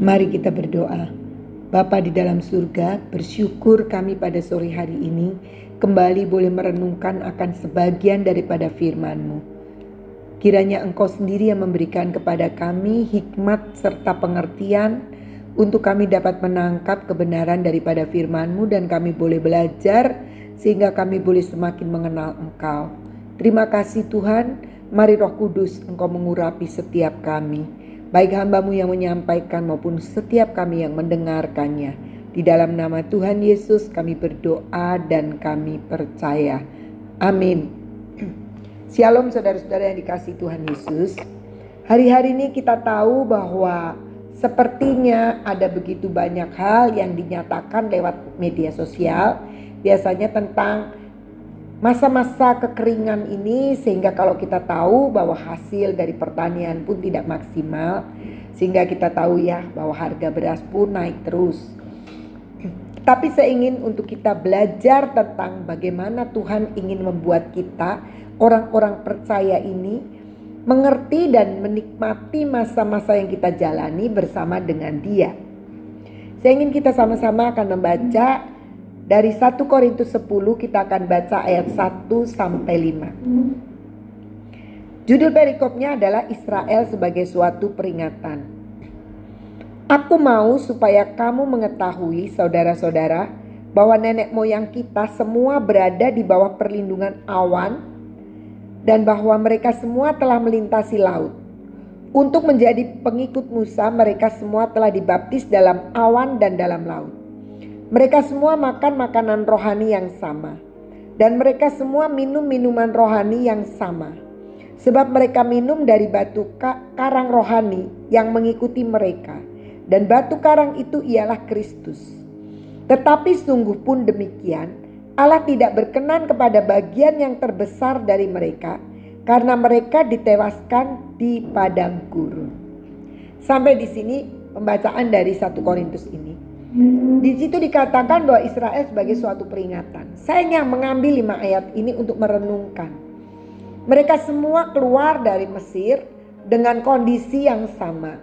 Mari kita berdoa. Bapa di dalam surga, bersyukur kami pada sore hari ini kembali boleh merenungkan akan sebagian daripada firman-Mu. Kiranya Engkau sendiri yang memberikan kepada kami hikmat serta pengertian untuk kami dapat menangkap kebenaran daripada firman-Mu dan kami boleh belajar sehingga kami boleh semakin mengenal Engkau. Terima kasih Tuhan, mari roh kudus Engkau mengurapi setiap kami baik hambamu yang menyampaikan maupun setiap kami yang mendengarkannya. Di dalam nama Tuhan Yesus kami berdoa dan kami percaya. Amin. Shalom saudara-saudara yang dikasih Tuhan Yesus. Hari-hari ini kita tahu bahwa sepertinya ada begitu banyak hal yang dinyatakan lewat media sosial. Biasanya tentang masa-masa kekeringan ini sehingga kalau kita tahu bahwa hasil dari pertanian pun tidak maksimal sehingga kita tahu ya bahwa harga beras pun naik terus. Tapi saya ingin untuk kita belajar tentang bagaimana Tuhan ingin membuat kita orang-orang percaya ini mengerti dan menikmati masa-masa yang kita jalani bersama dengan Dia. Saya ingin kita sama-sama akan membaca dari 1 Korintus 10 kita akan baca ayat 1 sampai 5. Judul perikopnya adalah Israel sebagai suatu peringatan. Aku mau supaya kamu mengetahui saudara-saudara bahwa nenek moyang kita semua berada di bawah perlindungan awan dan bahwa mereka semua telah melintasi laut. Untuk menjadi pengikut Musa mereka semua telah dibaptis dalam awan dan dalam laut. Mereka semua makan makanan rohani yang sama, dan mereka semua minum minuman rohani yang sama, sebab mereka minum dari batu karang rohani yang mengikuti mereka, dan batu karang itu ialah Kristus. Tetapi sungguh pun demikian, Allah tidak berkenan kepada bagian yang terbesar dari mereka, karena mereka ditewaskan di padang gurun. Sampai di sini pembacaan dari satu Korintus ini. Di situ dikatakan bahwa Israel sebagai suatu peringatan. Saya yang mengambil lima ayat ini untuk merenungkan. Mereka semua keluar dari Mesir dengan kondisi yang sama.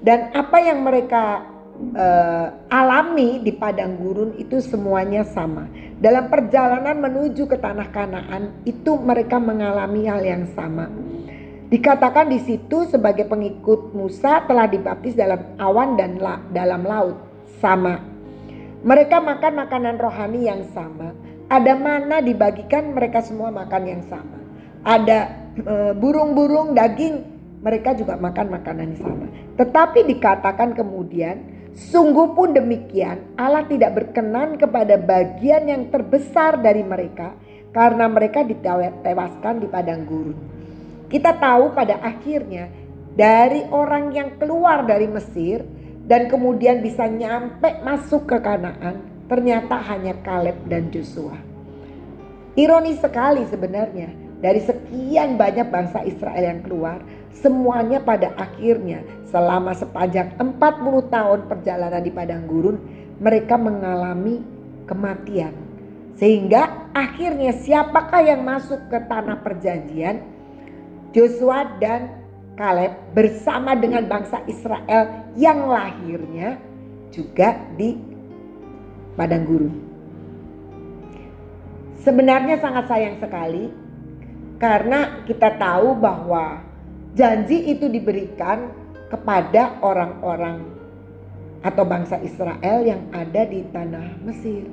Dan apa yang mereka uh, alami di padang gurun itu semuanya sama. Dalam perjalanan menuju ke tanah Kanaan itu mereka mengalami hal yang sama. Dikatakan di situ sebagai pengikut Musa telah dibaptis dalam awan dan la, dalam laut sama. Mereka makan makanan rohani yang sama. Ada mana dibagikan mereka semua makan yang sama. Ada eh, burung-burung, e, daging, mereka juga makan makanan yang sama. Tetapi dikatakan kemudian, sungguh pun demikian Allah tidak berkenan kepada bagian yang terbesar dari mereka karena mereka ditewaskan di padang gurun. Kita tahu pada akhirnya dari orang yang keluar dari Mesir dan kemudian bisa nyampe masuk ke Kanaan, ternyata hanya Kaleb dan Joshua. Ironis sekali sebenarnya, dari sekian banyak bangsa Israel yang keluar, semuanya pada akhirnya selama sepanjang 40 tahun perjalanan di padang gurun, mereka mengalami kematian. Sehingga akhirnya siapakah yang masuk ke tanah perjanjian? Joshua dan Kaleb bersama dengan bangsa Israel yang lahirnya juga di padang gurun. Sebenarnya sangat sayang sekali karena kita tahu bahwa janji itu diberikan kepada orang-orang atau bangsa Israel yang ada di tanah Mesir.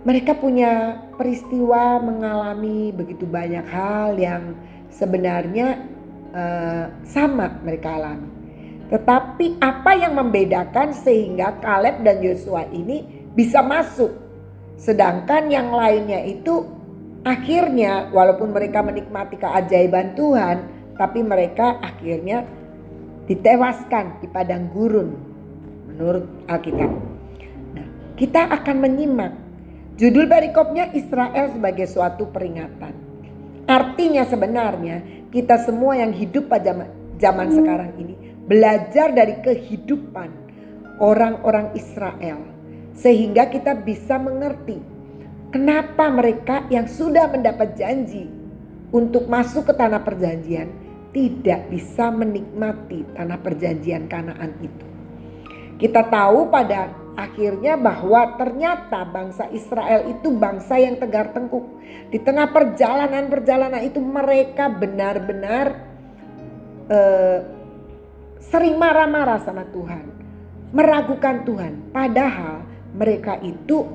Mereka punya peristiwa mengalami begitu banyak hal yang sebenarnya uh, sama mereka alami. Tetapi apa yang membedakan sehingga Kaleb dan Yosua ini bisa masuk. Sedangkan yang lainnya itu akhirnya walaupun mereka menikmati keajaiban Tuhan. Tapi mereka akhirnya ditewaskan di padang gurun menurut Alkitab. Nah, kita akan menyimak judul perikopnya Israel sebagai suatu peringatan. Artinya sebenarnya kita semua yang hidup pada zaman hmm. sekarang ini belajar dari kehidupan orang-orang Israel sehingga kita bisa mengerti kenapa mereka yang sudah mendapat janji untuk masuk ke tanah perjanjian tidak bisa menikmati tanah perjanjian Kanaan itu. Kita tahu pada akhirnya bahwa ternyata bangsa Israel itu bangsa yang tegar tengkuk. Di tengah perjalanan-perjalanan itu mereka benar-benar uh, sering marah-marah sama Tuhan, meragukan Tuhan. Padahal mereka itu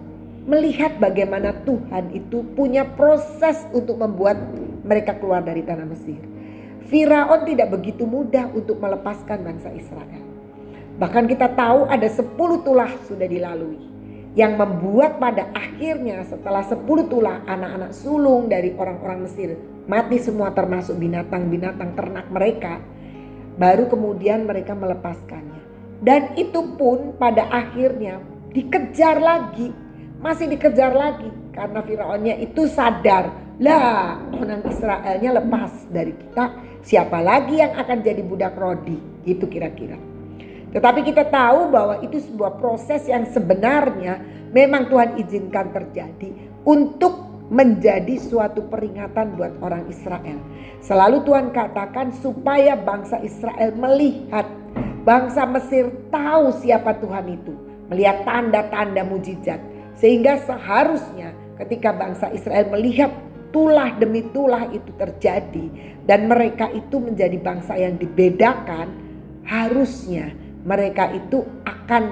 melihat bagaimana Tuhan itu punya proses untuk membuat mereka keluar dari tanah Mesir. Firaun tidak begitu mudah untuk melepaskan bangsa Israel. Bahkan kita tahu ada 10 tulah sudah dilalui. Yang membuat pada akhirnya setelah 10 tulah anak-anak sulung dari orang-orang Mesir mati semua termasuk binatang-binatang ternak mereka. Baru kemudian mereka melepaskannya. Dan itu pun pada akhirnya dikejar lagi masih dikejar lagi karena Firaunnya itu sadar lah orang Israelnya lepas dari kita siapa lagi yang akan jadi budak rodi itu kira-kira tetapi kita tahu bahwa itu sebuah proses yang sebenarnya memang Tuhan izinkan terjadi untuk menjadi suatu peringatan buat orang Israel. Selalu Tuhan katakan supaya bangsa Israel melihat, bangsa Mesir tahu siapa Tuhan itu, melihat tanda-tanda mujizat. Sehingga seharusnya ketika bangsa Israel melihat tulah demi tulah itu terjadi dan mereka itu menjadi bangsa yang dibedakan, harusnya mereka itu akan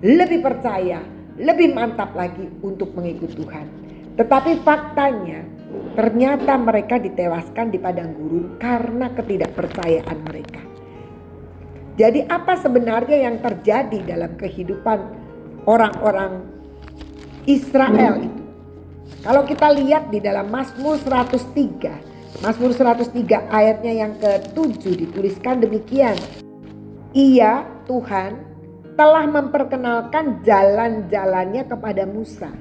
lebih percaya, lebih mantap lagi untuk mengikut Tuhan. Tetapi faktanya ternyata mereka ditewaskan di padang gurun karena ketidakpercayaan mereka. Jadi apa sebenarnya yang terjadi dalam kehidupan orang-orang Israel itu. Kalau kita lihat di dalam Mazmur 103, Mazmur 103 ayatnya yang ke-7 dituliskan demikian. Ia Tuhan telah memperkenalkan jalan-jalannya kepada Musa.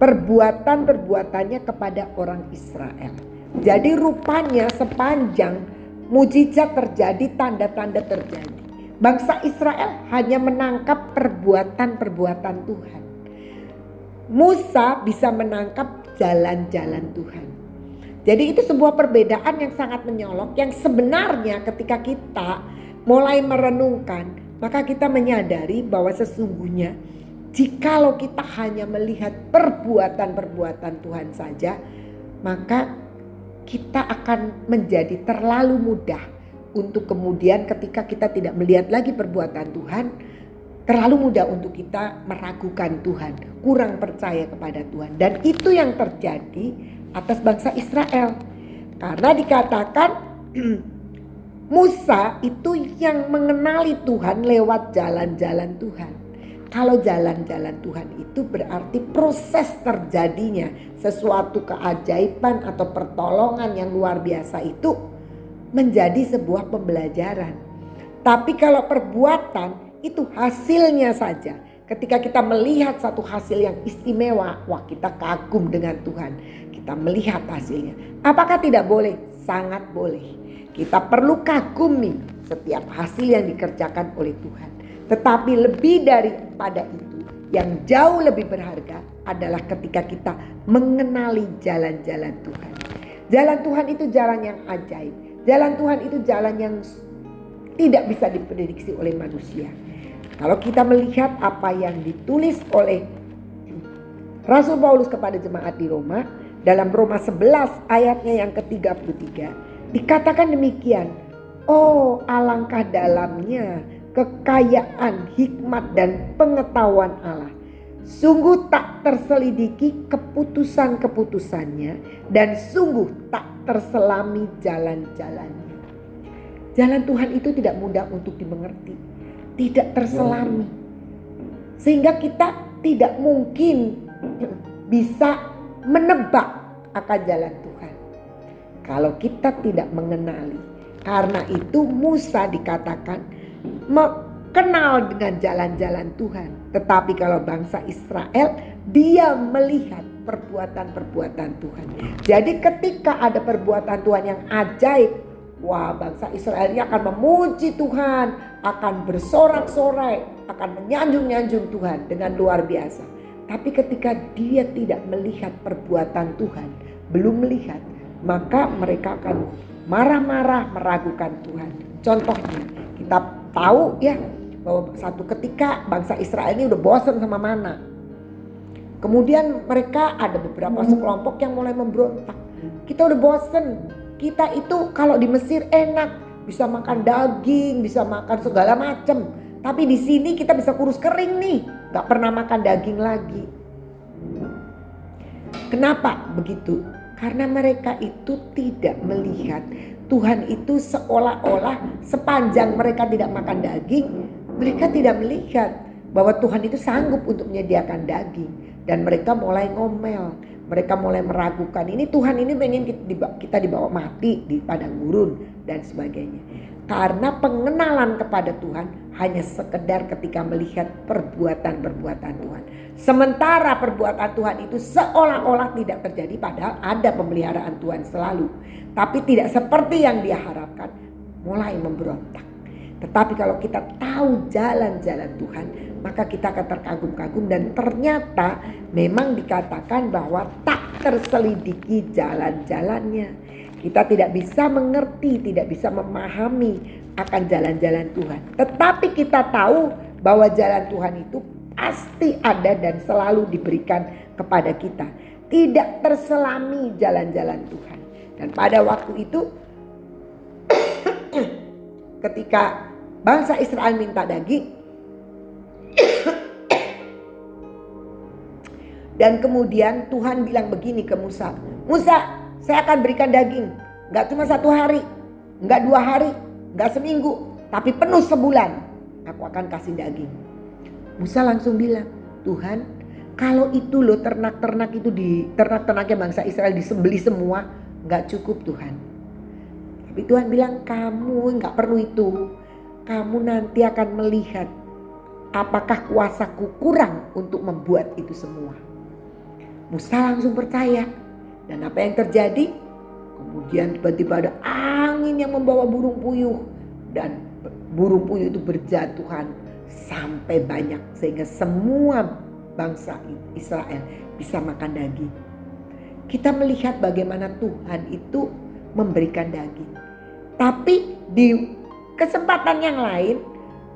Perbuatan-perbuatannya kepada orang Israel. Jadi rupanya sepanjang mujizat terjadi, tanda-tanda terjadi. Bangsa Israel hanya menangkap perbuatan-perbuatan Tuhan. Musa bisa menangkap jalan-jalan Tuhan. Jadi itu sebuah perbedaan yang sangat menyolok yang sebenarnya ketika kita mulai merenungkan maka kita menyadari bahwa sesungguhnya jikalau kita hanya melihat perbuatan-perbuatan Tuhan saja maka kita akan menjadi terlalu mudah untuk kemudian ketika kita tidak melihat lagi perbuatan Tuhan terlalu mudah untuk kita meragukan Tuhan, kurang percaya kepada Tuhan. Dan itu yang terjadi atas bangsa Israel. Karena dikatakan Musa itu yang mengenali Tuhan lewat jalan-jalan Tuhan. Kalau jalan-jalan Tuhan itu berarti proses terjadinya sesuatu keajaiban atau pertolongan yang luar biasa itu menjadi sebuah pembelajaran. Tapi kalau perbuatan itu hasilnya saja. Ketika kita melihat satu hasil yang istimewa, wah kita kagum dengan Tuhan. Kita melihat hasilnya. Apakah tidak boleh? Sangat boleh. Kita perlu kagumi setiap hasil yang dikerjakan oleh Tuhan. Tetapi lebih daripada itu, yang jauh lebih berharga adalah ketika kita mengenali jalan-jalan Tuhan. Jalan Tuhan itu jalan yang ajaib. Jalan Tuhan itu jalan yang tidak bisa diprediksi oleh manusia. Kalau kita melihat apa yang ditulis oleh Rasul Paulus kepada jemaat di Roma dalam Roma 11 ayatnya yang ke-33 dikatakan demikian. Oh, alangkah dalamnya kekayaan, hikmat dan pengetahuan Allah. Sungguh tak terselidiki keputusan-keputusannya dan sungguh tak terselami jalan-jalannya. Jalan Tuhan itu tidak mudah untuk dimengerti tidak terselami. Sehingga kita tidak mungkin bisa menebak akan jalan. Kalau kita tidak mengenali. Karena itu Musa dikatakan kenal dengan jalan-jalan Tuhan. Tetapi kalau bangsa Israel dia melihat perbuatan-perbuatan Tuhan. Jadi ketika ada perbuatan Tuhan yang ajaib Wah bangsa Israel ini akan memuji Tuhan, akan bersorak-sorai, akan menyanjung-nyanjung Tuhan dengan luar biasa. Tapi ketika dia tidak melihat perbuatan Tuhan, belum melihat, maka mereka akan marah-marah meragukan Tuhan. Contohnya, kita tahu ya bahwa satu ketika bangsa Israel ini udah bosan sama mana. Kemudian mereka ada beberapa sekelompok yang mulai memberontak. Kita udah bosen. Kita itu kalau di Mesir enak, bisa makan daging, bisa makan segala macam. Tapi di sini kita bisa kurus kering nih, nggak pernah makan daging lagi. Kenapa begitu? Karena mereka itu tidak melihat Tuhan itu seolah-olah sepanjang mereka tidak makan daging, mereka tidak melihat bahwa Tuhan itu sanggup untuk menyediakan daging dan mereka mulai ngomel, mereka mulai meragukan ini Tuhan ini pengen kita dibawa mati di padang gurun dan sebagainya. Karena pengenalan kepada Tuhan hanya sekedar ketika melihat perbuatan-perbuatan Tuhan. Sementara perbuatan Tuhan itu seolah-olah tidak terjadi padahal ada pemeliharaan Tuhan selalu. Tapi tidak seperti yang dia harapkan mulai memberontak. Tetapi kalau kita tahu jalan-jalan Tuhan, maka kita akan terkagum-kagum dan ternyata memang dikatakan bahwa tak terselidiki jalan-jalannya. Kita tidak bisa mengerti, tidak bisa memahami akan jalan-jalan Tuhan. Tetapi kita tahu bahwa jalan Tuhan itu pasti ada dan selalu diberikan kepada kita. Tidak terselami jalan-jalan Tuhan. Dan pada waktu itu ketika bangsa Israel minta daging. Dan kemudian Tuhan bilang begini ke Musa. Musa saya akan berikan daging. Gak cuma satu hari. Gak dua hari. Gak seminggu. Tapi penuh sebulan. Aku akan kasih daging. Musa langsung bilang. Tuhan kalau itu loh ternak-ternak itu di ternak-ternaknya bangsa Israel disembeli semua. Gak cukup Tuhan. Tapi Tuhan bilang kamu gak perlu itu kamu nanti akan melihat apakah kuasaku kurang untuk membuat itu semua. Musa langsung percaya. Dan apa yang terjadi? Kemudian tiba-tiba ada angin yang membawa burung puyuh. Dan burung puyuh itu berjatuhan sampai banyak. Sehingga semua bangsa Israel bisa makan daging. Kita melihat bagaimana Tuhan itu memberikan daging. Tapi di Kesempatan yang lain,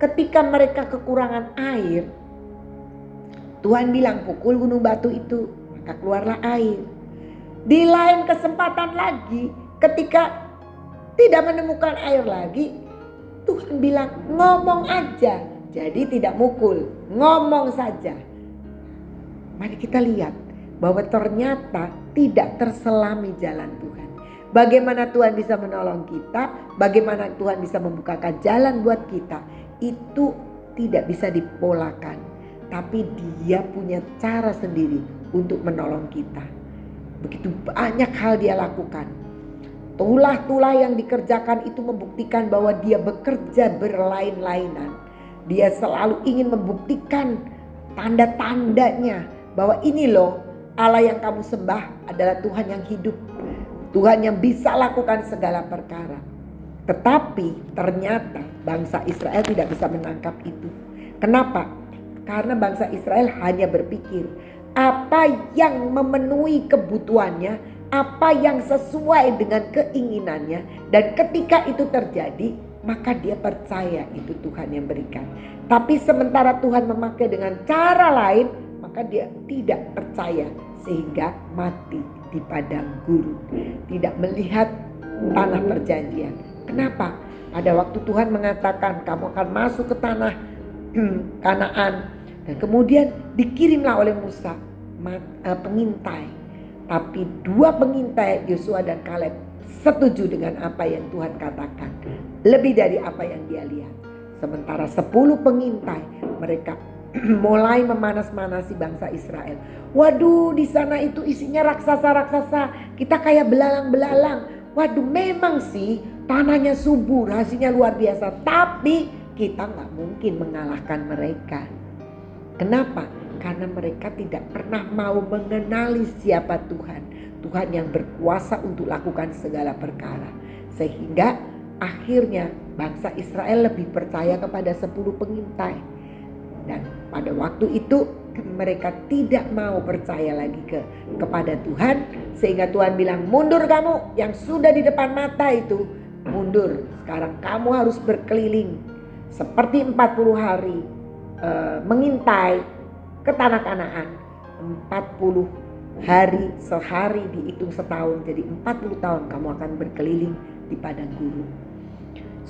ketika mereka kekurangan air, Tuhan bilang pukul gunung batu itu, maka keluarlah air. Di lain kesempatan lagi, ketika tidak menemukan air lagi, Tuhan bilang ngomong aja. Jadi tidak mukul, ngomong saja. Mari kita lihat bahwa ternyata tidak terselami jalan Tuhan. Bagaimana Tuhan bisa menolong kita, bagaimana Tuhan bisa membukakan jalan buat kita, itu tidak bisa dipolakan. Tapi dia punya cara sendiri untuk menolong kita. Begitu banyak hal dia lakukan. Tulah-tulah yang dikerjakan itu membuktikan bahwa dia bekerja berlain-lainan. Dia selalu ingin membuktikan tanda-tandanya bahwa ini loh Allah yang kamu sembah adalah Tuhan yang hidup. Tuhan yang bisa lakukan segala perkara. Tetapi ternyata bangsa Israel tidak bisa menangkap itu. Kenapa? Karena bangsa Israel hanya berpikir apa yang memenuhi kebutuhannya, apa yang sesuai dengan keinginannya, dan ketika itu terjadi, maka dia percaya itu Tuhan yang berikan. Tapi sementara Tuhan memakai dengan cara lain, maka dia tidak percaya sehingga mati di padang gurun. Tidak melihat tanah perjanjian. Kenapa? Pada waktu Tuhan mengatakan kamu akan masuk ke tanah Kanaan dan kemudian dikirimlah oleh Musa eh, pengintai. Tapi dua pengintai Yosua dan Kaleb setuju dengan apa yang Tuhan katakan. Lebih dari apa yang dia lihat. Sementara sepuluh pengintai mereka mulai memanas-manasi bangsa Israel. Waduh, di sana itu isinya raksasa-raksasa. Kita kayak belalang-belalang. Waduh, memang sih tanahnya subur, hasilnya luar biasa. Tapi kita nggak mungkin mengalahkan mereka. Kenapa? Karena mereka tidak pernah mau mengenali siapa Tuhan. Tuhan yang berkuasa untuk lakukan segala perkara. Sehingga akhirnya bangsa Israel lebih percaya kepada sepuluh pengintai. Dan pada waktu itu mereka tidak mau percaya lagi ke kepada Tuhan sehingga Tuhan bilang mundur kamu yang sudah di depan mata itu mundur. Sekarang kamu harus berkeliling. Seperti 40 hari e, mengintai ke tanah Kanaan 40 hari sehari dihitung setahun jadi 40 tahun kamu akan berkeliling di padang gurun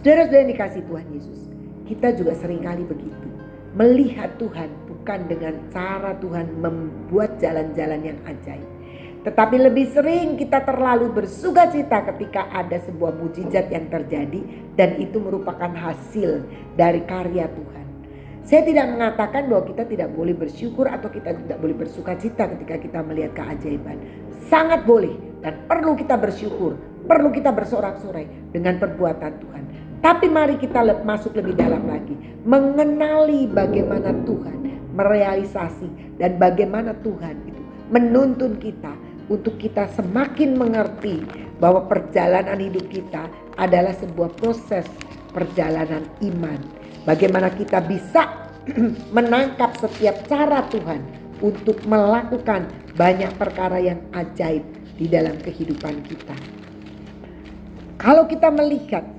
saudara-saudara yang dikasih Tuhan Yesus kita juga sering kali begitu melihat Tuhan bukan dengan cara Tuhan membuat jalan-jalan yang ajaib. Tetapi lebih sering kita terlalu bersuka cita ketika ada sebuah mujizat yang terjadi dan itu merupakan hasil dari karya Tuhan. Saya tidak mengatakan bahwa kita tidak boleh bersyukur atau kita tidak boleh bersuka cita ketika kita melihat keajaiban. Sangat boleh dan perlu kita bersyukur, perlu kita bersorak-sorai dengan perbuatan Tuhan. Tapi mari kita masuk lebih dalam lagi. Mengenali bagaimana Tuhan merealisasi dan bagaimana Tuhan itu menuntun kita untuk kita semakin mengerti bahwa perjalanan hidup kita adalah sebuah proses perjalanan iman. Bagaimana kita bisa menangkap setiap cara Tuhan untuk melakukan banyak perkara yang ajaib di dalam kehidupan kita. Kalau kita melihat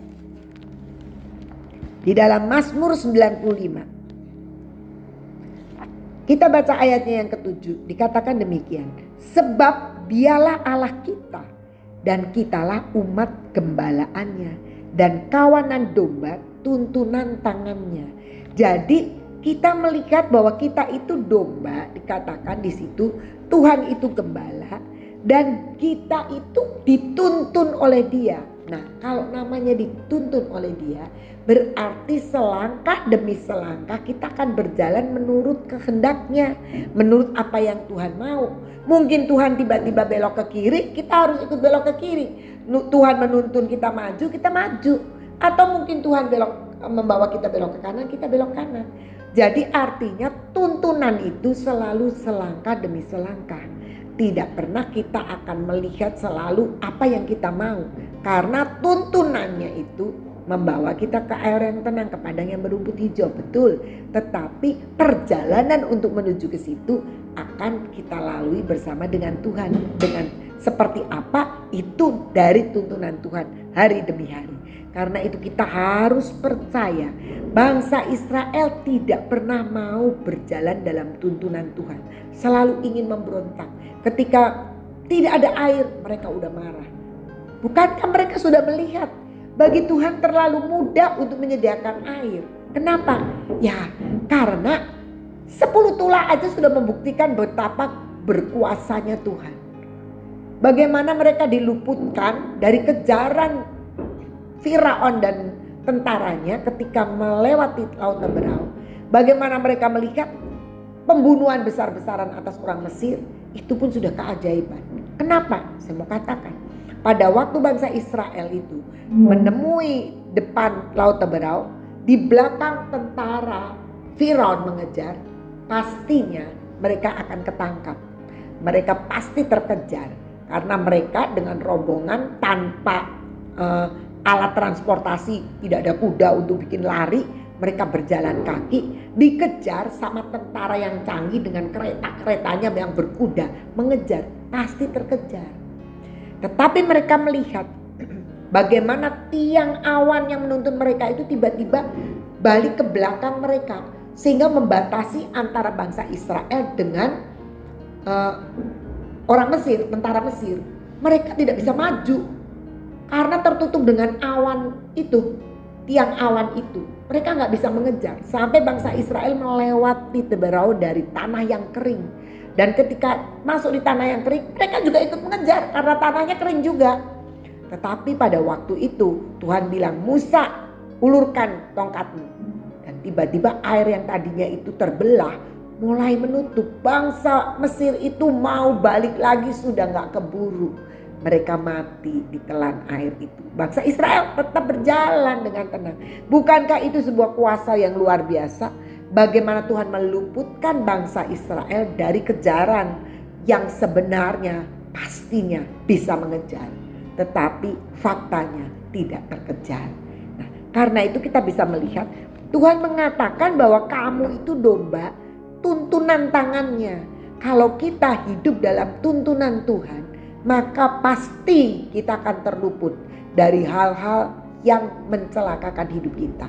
di dalam Mazmur 95. Kita baca ayatnya yang ketujuh. Dikatakan demikian. Sebab dialah Allah kita. Dan kitalah umat gembalaannya. Dan kawanan domba tuntunan tangannya. Jadi kita melihat bahwa kita itu domba. Dikatakan di situ Tuhan itu gembala. Dan kita itu dituntun oleh dia. Nah, kalau namanya dituntun oleh dia, berarti selangkah demi selangkah kita akan berjalan menurut kehendaknya, menurut apa yang Tuhan mau. Mungkin Tuhan tiba-tiba belok ke kiri, kita harus ikut belok ke kiri. Tuhan menuntun kita maju, kita maju. Atau mungkin Tuhan belok membawa kita belok ke kanan, kita belok kanan. Jadi artinya tuntunan itu selalu selangkah demi selangkah. Tidak pernah kita akan melihat selalu apa yang kita mau. Karena tuntunannya itu membawa kita ke air yang tenang, ke padang yang berumput hijau. Betul. Tetapi perjalanan untuk menuju ke situ akan kita lalui bersama dengan Tuhan. Dengan seperti apa itu dari tuntunan Tuhan hari demi hari. Karena itu kita harus percaya bangsa Israel tidak pernah mau berjalan dalam tuntunan Tuhan. Selalu ingin memberontak. Ketika tidak ada air mereka udah marah. Bukankah mereka sudah melihat bagi Tuhan terlalu mudah untuk menyediakan air. Kenapa? Ya karena sepuluh tulah aja sudah membuktikan betapa berkuasanya Tuhan. Bagaimana mereka diluputkan dari kejaran Firaun dan tentaranya ketika melewati laut Teberau. Bagaimana mereka melihat pembunuhan besar-besaran atas orang Mesir itu pun sudah keajaiban. Kenapa? Saya mau katakan. Pada waktu bangsa Israel itu menemui depan laut Teberau, di belakang tentara Firaun mengejar, pastinya mereka akan ketangkap. Mereka pasti terkejar karena mereka dengan rombongan tanpa uh, alat transportasi, tidak ada kuda untuk bikin lari, mereka berjalan kaki, dikejar sama tentara yang canggih dengan kereta-keretanya yang berkuda, mengejar, pasti terkejar. Tetapi mereka melihat bagaimana tiang awan yang menuntun mereka itu tiba-tiba balik ke belakang mereka sehingga membatasi antara bangsa Israel dengan uh, orang Mesir, tentara Mesir. Mereka tidak bisa maju karena tertutup dengan awan itu, tiang awan itu. Mereka nggak bisa mengejar. Sampai bangsa Israel melewati Teberau dari tanah yang kering. Dan ketika masuk di tanah yang kering, mereka juga ikut mengejar karena tanahnya kering juga. Tetapi pada waktu itu Tuhan bilang, Musa ulurkan tongkatmu. Dan tiba-tiba air yang tadinya itu terbelah mulai menutup. Bangsa Mesir itu mau balik lagi sudah nggak keburu mereka mati di telan air itu. Bangsa Israel tetap berjalan dengan tenang. Bukankah itu sebuah kuasa yang luar biasa? Bagaimana Tuhan meluputkan bangsa Israel dari kejaran yang sebenarnya pastinya bisa mengejar. Tetapi faktanya tidak terkejar. Nah, karena itu kita bisa melihat Tuhan mengatakan bahwa kamu itu domba tuntunan tangannya. Kalau kita hidup dalam tuntunan Tuhan, maka pasti kita akan terluput dari hal-hal yang mencelakakan hidup kita.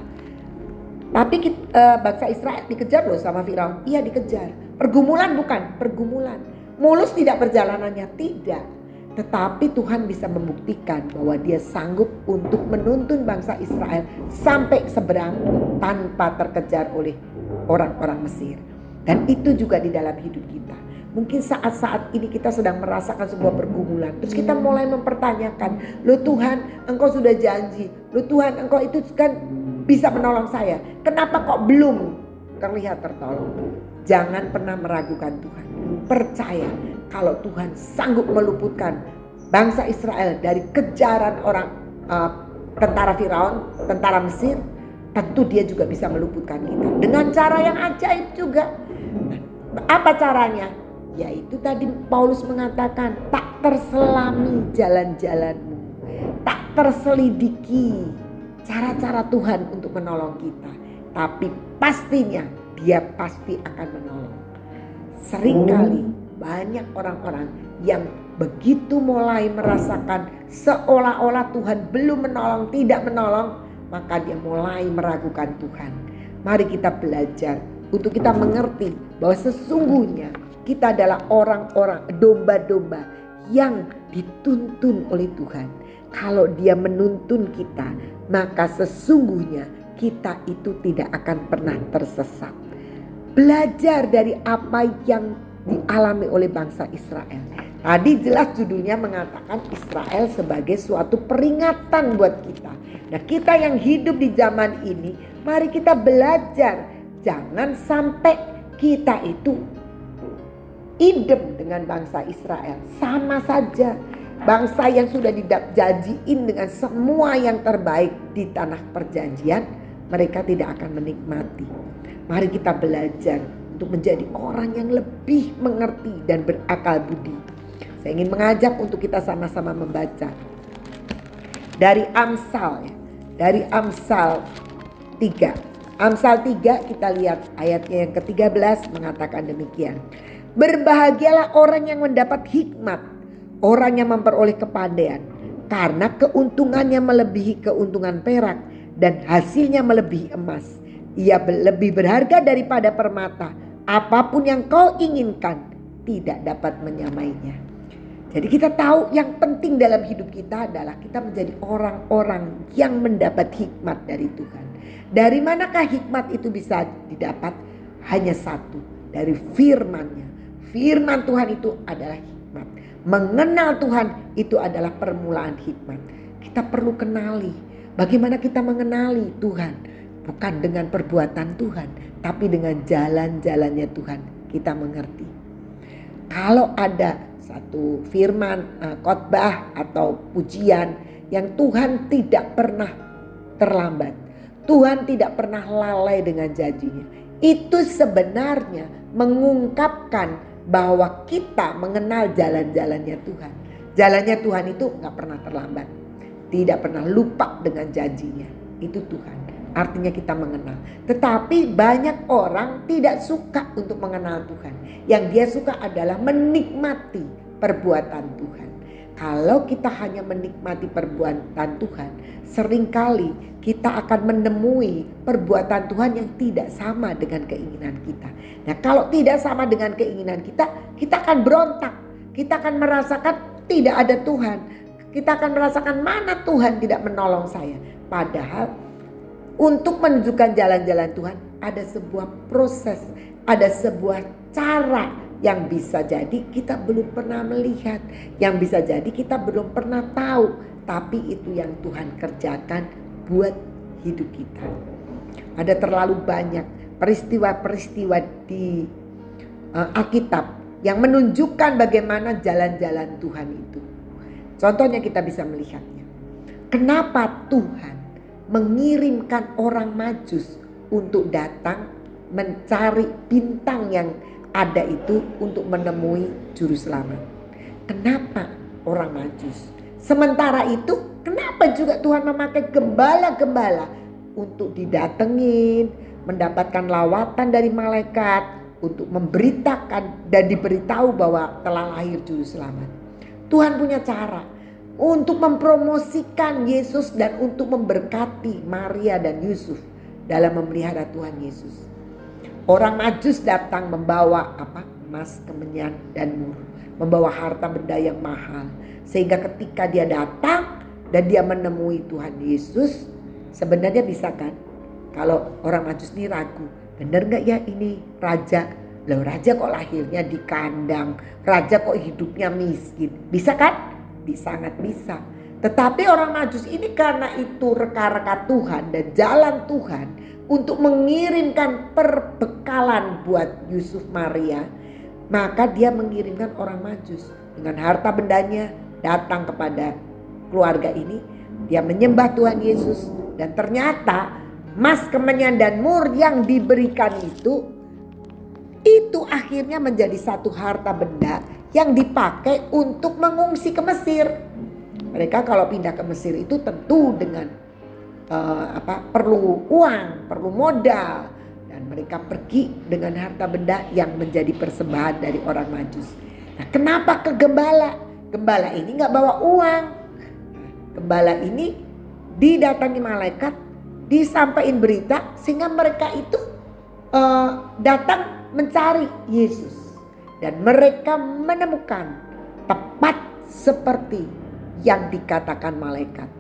Tapi kita, uh, bangsa Israel dikejar loh sama Firaun. Iya dikejar. Pergumulan bukan, pergumulan. Mulus tidak perjalanannya, tidak. Tetapi Tuhan bisa membuktikan bahwa dia sanggup untuk menuntun bangsa Israel sampai seberang tanpa terkejar oleh orang-orang Mesir. Dan itu juga di dalam hidup kita. Mungkin saat-saat ini kita sedang merasakan sebuah pergumulan. Terus kita mulai mempertanyakan, lo Tuhan engkau sudah janji. Lo Tuhan engkau itu kan bisa menolong saya. Kenapa kok belum terlihat tertolong? Jangan pernah meragukan Tuhan. Percaya kalau Tuhan sanggup meluputkan bangsa Israel dari kejaran orang uh, tentara Firaun, tentara Mesir, tentu dia juga bisa meluputkan kita dengan cara yang ajaib juga. apa caranya? Yaitu tadi Paulus mengatakan tak terselami jalan-jalanmu, tak terselidiki cara-cara Tuhan untuk menolong kita, tapi pastinya dia pasti akan menolong. Seringkali banyak orang-orang yang begitu mulai merasakan seolah-olah Tuhan belum menolong, tidak menolong, maka dia mulai meragukan Tuhan. Mari kita belajar untuk kita mengerti bahwa sesungguhnya kita adalah orang-orang domba-domba yang dituntun oleh Tuhan. Kalau dia menuntun kita, maka sesungguhnya kita itu tidak akan pernah tersesat. Belajar dari apa yang dialami oleh bangsa Israel. Tadi jelas judulnya mengatakan Israel sebagai suatu peringatan buat kita. Nah kita yang hidup di zaman ini mari kita belajar. Jangan sampai kita itu hidup dengan bangsa Israel. Sama saja bangsa yang sudah dijanjiin dengan semua yang terbaik di tanah perjanjian. Mereka tidak akan menikmati. Mari kita belajar untuk menjadi orang yang lebih mengerti dan berakal budi. Saya ingin mengajak untuk kita sama-sama membaca dari Amsal ya. Dari Amsal 3. Amsal 3 kita lihat ayatnya yang ke-13 mengatakan demikian. Berbahagialah orang yang mendapat hikmat, orang yang memperoleh kepandaian, karena keuntungannya melebihi keuntungan perak dan hasilnya melebihi emas. Ia lebih berharga daripada permata apa pun yang kau inginkan tidak dapat menyamainya. Jadi kita tahu yang penting dalam hidup kita adalah kita menjadi orang-orang yang mendapat hikmat dari Tuhan. Dari manakah hikmat itu bisa didapat? Hanya satu, dari firman-Nya. Firman Tuhan itu adalah hikmat. Mengenal Tuhan itu adalah permulaan hikmat. Kita perlu kenali bagaimana kita mengenali Tuhan, bukan dengan perbuatan Tuhan, tapi dengan jalan-jalannya Tuhan kita mengerti. Kalau ada satu firman, eh, khotbah atau pujian yang Tuhan tidak pernah terlambat. Tuhan tidak pernah lalai dengan janjinya. Itu sebenarnya mengungkapkan bahwa kita mengenal jalan-jalannya Tuhan. Jalannya Tuhan itu nggak pernah terlambat. Tidak pernah lupa dengan janjinya. Itu Tuhan. Artinya kita mengenal. Tetapi banyak orang tidak suka untuk mengenal Tuhan. Yang dia suka adalah menikmati perbuatan Tuhan. Kalau kita hanya menikmati perbuatan Tuhan, sering kali kita akan menemui perbuatan Tuhan yang tidak sama dengan keinginan kita. Nah, kalau tidak sama dengan keinginan kita, kita akan berontak. Kita akan merasakan tidak ada Tuhan. Kita akan merasakan mana Tuhan tidak menolong saya. Padahal untuk menunjukkan jalan-jalan Tuhan ada sebuah proses, ada sebuah cara yang bisa jadi kita belum pernah melihat, yang bisa jadi kita belum pernah tahu, tapi itu yang Tuhan kerjakan buat hidup kita. Ada terlalu banyak peristiwa-peristiwa di uh, Alkitab yang menunjukkan bagaimana jalan-jalan Tuhan itu. Contohnya kita bisa melihatnya. Kenapa Tuhan mengirimkan orang majus untuk datang mencari bintang yang ada itu untuk menemui juru selamat. Kenapa orang majus? Sementara itu kenapa juga Tuhan memakai gembala-gembala untuk didatengin, mendapatkan lawatan dari malaikat untuk memberitakan dan diberitahu bahwa telah lahir juru selamat. Tuhan punya cara untuk mempromosikan Yesus dan untuk memberkati Maria dan Yusuf dalam memelihara Tuhan Yesus. Orang Majus datang membawa apa? Emas, kemenyan dan mur, membawa harta benda yang mahal. Sehingga ketika dia datang dan dia menemui Tuhan Yesus, sebenarnya bisa kan? Kalau orang Majus ini ragu, Bener nggak ya ini raja? Loh raja kok lahirnya di kandang, raja kok hidupnya miskin. Bisa kan? Bisa sangat bisa. Tetapi orang majus ini karena itu reka-reka Tuhan dan jalan Tuhan untuk mengirimkan perbekalan buat Yusuf Maria. Maka dia mengirimkan orang majus dengan harta bendanya datang kepada keluarga ini. Dia menyembah Tuhan Yesus dan ternyata Mas kemenyan dan mur yang diberikan itu itu akhirnya menjadi satu harta benda yang dipakai untuk mengungsi ke Mesir. Mereka kalau pindah ke Mesir itu tentu dengan uh, apa perlu uang, perlu modal dan mereka pergi dengan harta benda yang menjadi persembahan dari orang Majus. Nah, kenapa ke gembala? Ini nggak bawa uang. Gembala ini didatangi malaikat disampaikan berita sehingga mereka itu uh, datang mencari Yesus dan mereka menemukan tepat seperti yang dikatakan malaikat.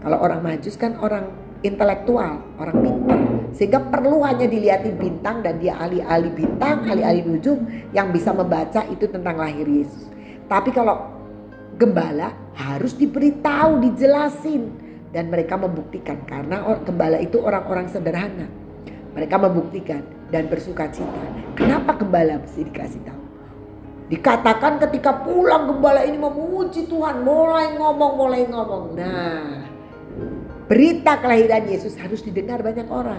Kalau orang majus kan orang intelektual, orang pintar. Sehingga perlu hanya dilihati bintang dan dia ahli-ahli bintang, ahli-ahli nujum yang bisa membaca itu tentang lahir Yesus. Tapi kalau gembala harus diberitahu, dijelasin dan mereka membuktikan karena gembala itu orang-orang sederhana. Mereka membuktikan dan bersuka cita. Kenapa gembala mesti dikasih tahu? Dikatakan ketika pulang gembala ini memuji Tuhan, mulai ngomong, mulai ngomong. Nah, berita kelahiran Yesus harus didengar banyak orang.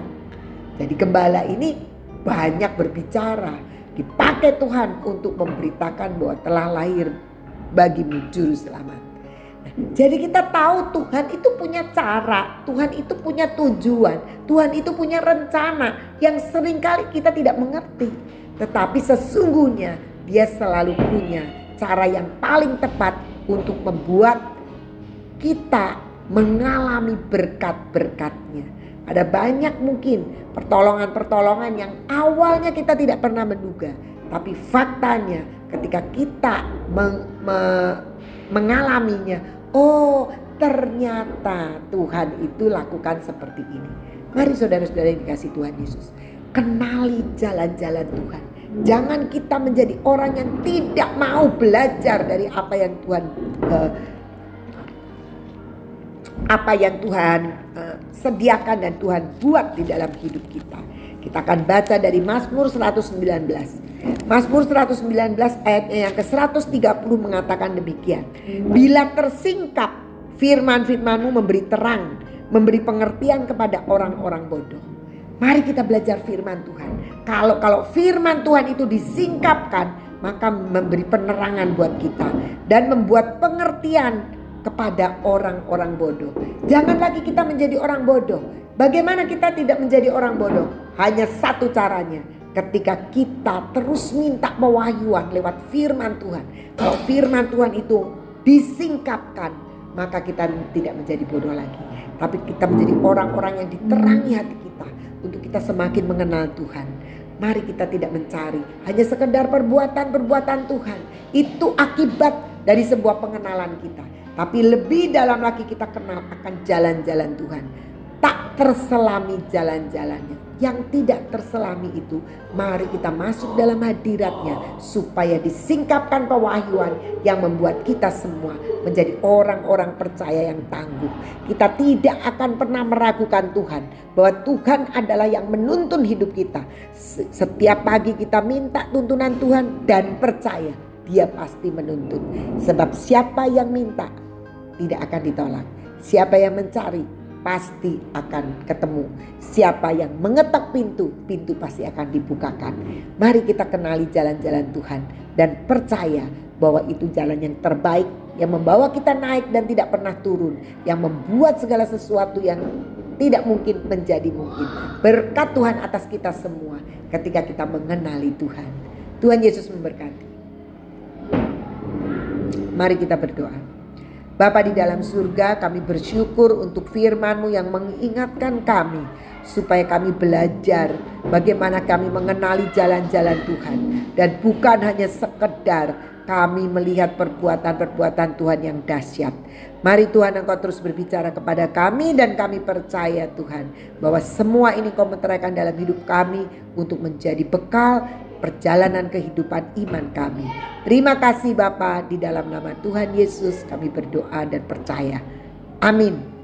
Jadi gembala ini banyak berbicara, dipakai Tuhan untuk memberitakan bahwa telah lahir bagimu juru selamat. Jadi kita tahu Tuhan itu punya cara, Tuhan itu punya tujuan, Tuhan itu punya rencana yang sering kali kita tidak mengerti. Tetapi sesungguhnya dia selalu punya cara yang paling tepat untuk membuat kita mengalami berkat-berkatnya. Ada banyak mungkin pertolongan-pertolongan yang awalnya kita tidak pernah menduga. Tapi faktanya ketika kita meng, me, mengalaminya, Oh ternyata Tuhan itu lakukan seperti ini. Mari saudara-saudara yang dikasih Tuhan Yesus. Kenali jalan-jalan Tuhan. Jangan kita menjadi orang yang tidak mau belajar dari apa yang Tuhan uh, apa yang Tuhan uh, sediakan dan Tuhan buat di dalam hidup kita. Kita akan baca dari Mazmur 119. Mazmur 119 ayatnya yang ke-130 mengatakan demikian. Bila tersingkap firman-firmanmu memberi terang, memberi pengertian kepada orang-orang bodoh. Mari kita belajar firman Tuhan. Kalau kalau firman Tuhan itu disingkapkan, maka memberi penerangan buat kita dan membuat pengertian kepada orang-orang bodoh. Jangan lagi kita menjadi orang bodoh. Bagaimana kita tidak menjadi orang bodoh? Hanya satu caranya, ketika kita terus minta pewahyuan lewat firman Tuhan. Kalau firman Tuhan itu disingkapkan, maka kita tidak menjadi bodoh lagi. Tapi kita menjadi orang-orang yang diterangi hati kita untuk kita semakin mengenal Tuhan. Mari kita tidak mencari hanya sekedar perbuatan-perbuatan Tuhan. Itu akibat dari sebuah pengenalan kita. Tapi lebih dalam lagi kita kenal akan jalan-jalan Tuhan. Tak terselami jalan-jalannya yang tidak terselami itu, mari kita masuk dalam hadiratnya supaya disingkapkan pewahyuan yang membuat kita semua menjadi orang-orang percaya yang tangguh. Kita tidak akan pernah meragukan Tuhan bahwa Tuhan adalah yang menuntun hidup kita. Setiap pagi kita minta tuntunan Tuhan dan percaya dia pasti menuntun. Sebab siapa yang minta tidak akan ditolak. Siapa yang mencari pasti akan ketemu. Siapa yang mengetok pintu, pintu pasti akan dibukakan. Mari kita kenali jalan-jalan Tuhan dan percaya bahwa itu jalan yang terbaik yang membawa kita naik dan tidak pernah turun, yang membuat segala sesuatu yang tidak mungkin menjadi mungkin. Berkat Tuhan atas kita semua ketika kita mengenali Tuhan. Tuhan Yesus memberkati. Mari kita berdoa. Bapa di dalam surga kami bersyukur untuk firman-Mu yang mengingatkan kami supaya kami belajar bagaimana kami mengenali jalan-jalan Tuhan dan bukan hanya sekedar kami melihat perbuatan-perbuatan Tuhan yang dahsyat. Mari Tuhan Engkau terus berbicara kepada kami dan kami percaya Tuhan bahwa semua ini Kau meteraikan dalam hidup kami untuk menjadi bekal perjalanan kehidupan iman kami. Terima kasih Bapa di dalam nama Tuhan Yesus kami berdoa dan percaya. Amin.